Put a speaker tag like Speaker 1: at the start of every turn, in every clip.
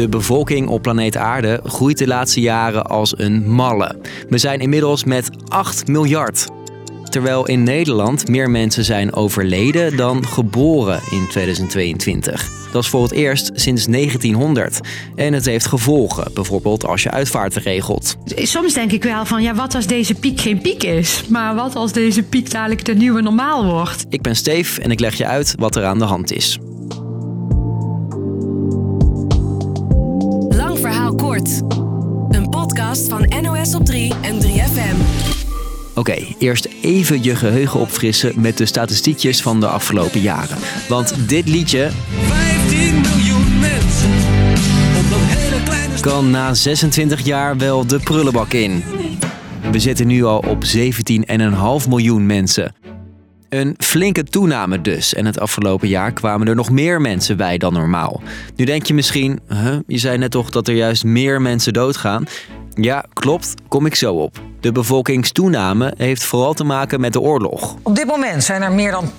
Speaker 1: De bevolking op planeet Aarde groeit de laatste jaren als een malle. We zijn inmiddels met 8 miljard. Terwijl in Nederland meer mensen zijn overleden dan geboren in 2022. Dat is voor het eerst sinds 1900. En het heeft gevolgen, bijvoorbeeld als je uitvaarten regelt.
Speaker 2: Soms denk ik wel van, ja, wat als deze piek geen piek is? Maar wat als deze piek dadelijk de nieuwe normaal wordt?
Speaker 1: Ik ben Steef en ik leg je uit wat er aan de hand is.
Speaker 3: Podcast van NOS op 3 en 3FM.
Speaker 1: Oké, eerst even je geheugen opfrissen met de statistiekjes van de afgelopen jaren. Want dit liedje
Speaker 4: 15 miljoen mensen op dat hele kleine
Speaker 1: kan na 26 jaar wel de prullenbak in. We zitten nu al op 17,5 miljoen mensen. Een flinke toename dus. En het afgelopen jaar kwamen er nog meer mensen bij dan normaal. Nu denk je misschien, huh, je zei net toch dat er juist meer mensen doodgaan? Ja, klopt, kom ik zo op. De bevolkingstoename heeft vooral te maken met de oorlog.
Speaker 5: Op dit moment zijn er meer dan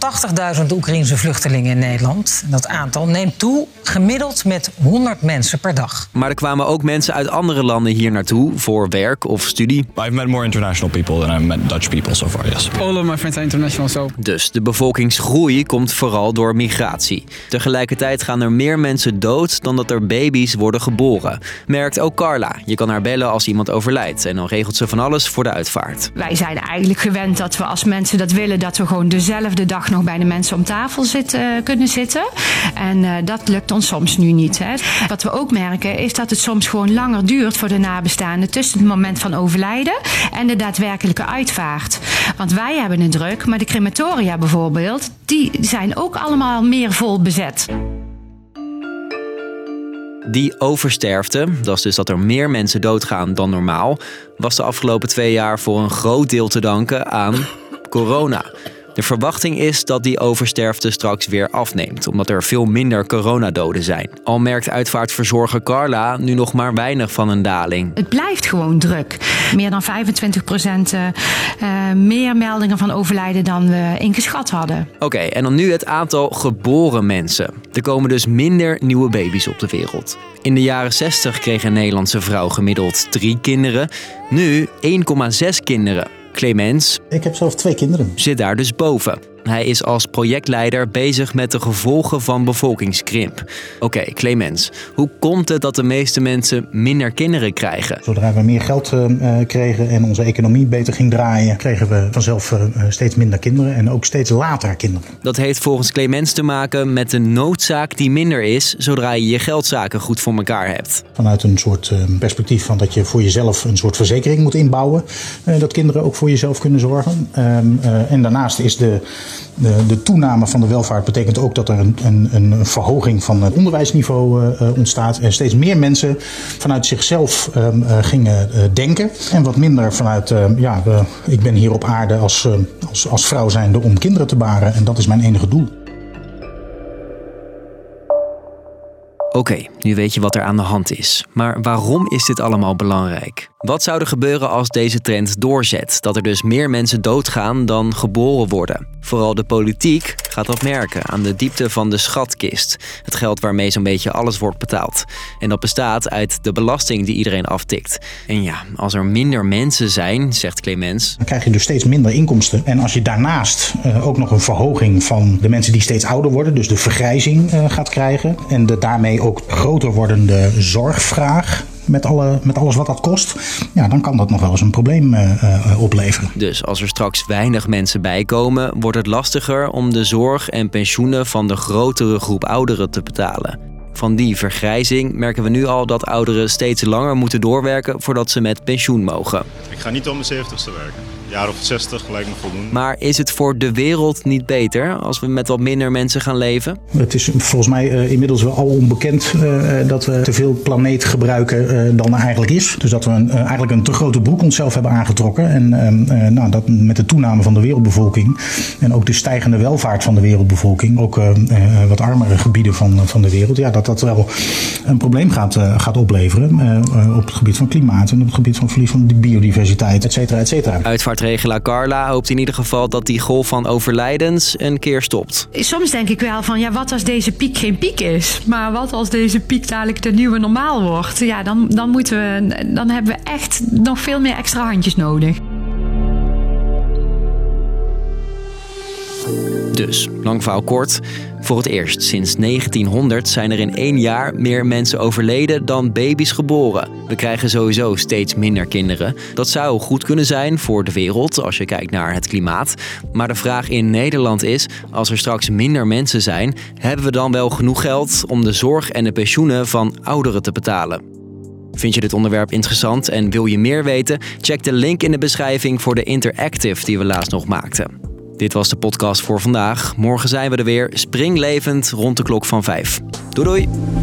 Speaker 5: 80.000 Oekraïnse vluchtelingen in Nederland. Dat aantal neemt toe, gemiddeld met 100 mensen per dag.
Speaker 1: Maar er kwamen ook mensen uit andere landen hier naartoe voor werk of studie.
Speaker 6: I've met more international people than I've met Dutch people so far, yes.
Speaker 7: All of my friends are international, so
Speaker 1: Dus de bevolkingsgroei komt vooral door migratie. Tegelijkertijd gaan er meer mensen dood dan dat er baby's worden geboren. Merkt ook Carla. Je kan haar bellen als iemand overlijdt en dan regelt ze van alles voor de uitvaart.
Speaker 2: Wij zijn eigenlijk gewend dat we als mensen dat willen, dat we gewoon dezelfde dag nog bij de mensen om tafel zitten, kunnen zitten. En eh, dat lukt ons soms nu niet. Hè. Wat we ook merken is dat het soms gewoon langer duurt voor de nabestaanden tussen het moment van overlijden en de daadwerkelijke uitvaart. Want wij hebben het druk, maar de crematoria bijvoorbeeld, die zijn ook allemaal meer vol bezet.
Speaker 1: Die oversterfte, dat is dus dat er meer mensen doodgaan dan normaal, was de afgelopen twee jaar voor een groot deel te danken aan corona. De verwachting is dat die oversterfte straks weer afneemt, omdat er veel minder coronadoden zijn. Al merkt uitvaartverzorger Carla nu nog maar weinig van een daling.
Speaker 2: Het blijft gewoon druk. Meer dan 25 procent eh, eh, meer meldingen van overlijden dan we ingeschat hadden.
Speaker 1: Oké, en dan nu het aantal geboren mensen. Er komen dus minder nieuwe baby's op de wereld. In de jaren 60 kreeg een Nederlandse vrouw gemiddeld drie kinderen. Nu 1,6 kinderen. Clemens
Speaker 8: Ik heb zelf twee kinderen.
Speaker 1: zit daar dus boven. Hij is als projectleider bezig met de gevolgen van bevolkingskrimp. Oké, Clemens, hoe komt het dat de meeste mensen minder kinderen krijgen?
Speaker 8: Zodra we meer geld eh, eh, kregen en onze economie beter ging draaien, kregen we vanzelf eh, steeds minder kinderen en ook steeds later kinderen.
Speaker 1: Dat heeft volgens Clemens te maken met de noodzaak die minder is zodra je je geldzaken goed voor elkaar hebt.
Speaker 8: Vanuit een soort perspectief van dat je voor jezelf een soort verzekering moet inbouwen. dat kinderen ook voor jezelf kunnen zorgen. Ehm, eh, en daarnaast is de, de, toename van de welvaart betekent ook dat er een, een, een verhoging van het onderwijsniveau eh, eh, ontstaat. En steeds meer mensen vanuit zichzelf ehm, eh, gingen denken. En wat minder vanuit, eh, ja, ik ben hier op aarde als, als, als vrouw zijnde om kinderen te baren. En dat is mijn enige doel.
Speaker 1: Oké, nu weet je wat er aan de hand is. Maar waarom is dit allemaal belangrijk? Wat zou er gebeuren als deze trend doorzet? Dat er dus meer mensen doodgaan dan geboren worden. Vooral de politiek gaat dat merken aan de diepte van de schatkist. Het geld waarmee zo'n beetje alles wordt betaald. En dat bestaat uit de belasting die iedereen aftikt. En ja, als er minder mensen zijn, zegt Clemens,
Speaker 8: Dan krijg je dus steeds minder inkomsten. En als je daarnaast eh, ook nog een verhoging van de mensen die steeds ouder worden, dus de vergrijzing eh, gaat krijgen. En de daarmee ook groter wordende zorgvraag. Met, alle, met alles wat dat kost, ja, dan kan dat nog wel eens een probleem eh, eh, opleveren.
Speaker 1: Dus als er straks weinig mensen bijkomen, wordt het lastiger om de zorg en pensioenen van de grotere groep ouderen te betalen. Van die vergrijzing merken we nu al dat ouderen steeds langer moeten doorwerken voordat ze met pensioen mogen.
Speaker 9: Ik ga niet om mijn 70ste werken. Een jaar of 60 lijkt me voldoende.
Speaker 1: Maar is het voor de wereld niet beter als we met wat minder mensen gaan leven?
Speaker 8: Het is volgens mij eh, inmiddels wel al onbekend eh, dat we te veel planeet gebruiken eh, dan er eigenlijk is. Dus dat we een, eh, eigenlijk een te grote broek onszelf hebben aangetrokken. En ehm, eh, nou, dat met de toename van de wereldbevolking en ook de stijgende welvaart van de wereldbevolking, ook eh, eh, wat armere gebieden van, van de wereld, ja, dat dat wel een probleem gaat, eh, gaat opleveren eh, eh, op het gebied van klimaat en op het gebied van verlies van de biodiversiteit, et cetera, et cetera.
Speaker 1: Aardregelaar Carla hoopt in ieder geval dat die golf van overlijdens een keer stopt.
Speaker 2: Soms denk ik wel van, ja, wat als deze piek geen piek is? Maar wat als deze piek dadelijk de nieuwe normaal wordt? Ja, dan, dan, moeten we, dan hebben we echt nog veel meer extra handjes nodig.
Speaker 1: Dus, lang verhaal kort. Voor het eerst sinds 1900 zijn er in één jaar meer mensen overleden dan baby's geboren. We krijgen sowieso steeds minder kinderen. Dat zou goed kunnen zijn voor de wereld als je kijkt naar het klimaat. Maar de vraag in Nederland is: als er straks minder mensen zijn, hebben we dan wel genoeg geld om de zorg en de pensioenen van ouderen te betalen? Vind je dit onderwerp interessant en wil je meer weten? Check de link in de beschrijving voor de Interactive die we laatst nog maakten. Dit was de podcast voor vandaag. Morgen zijn we er weer, springlevend rond de klok van 5. Doei doei!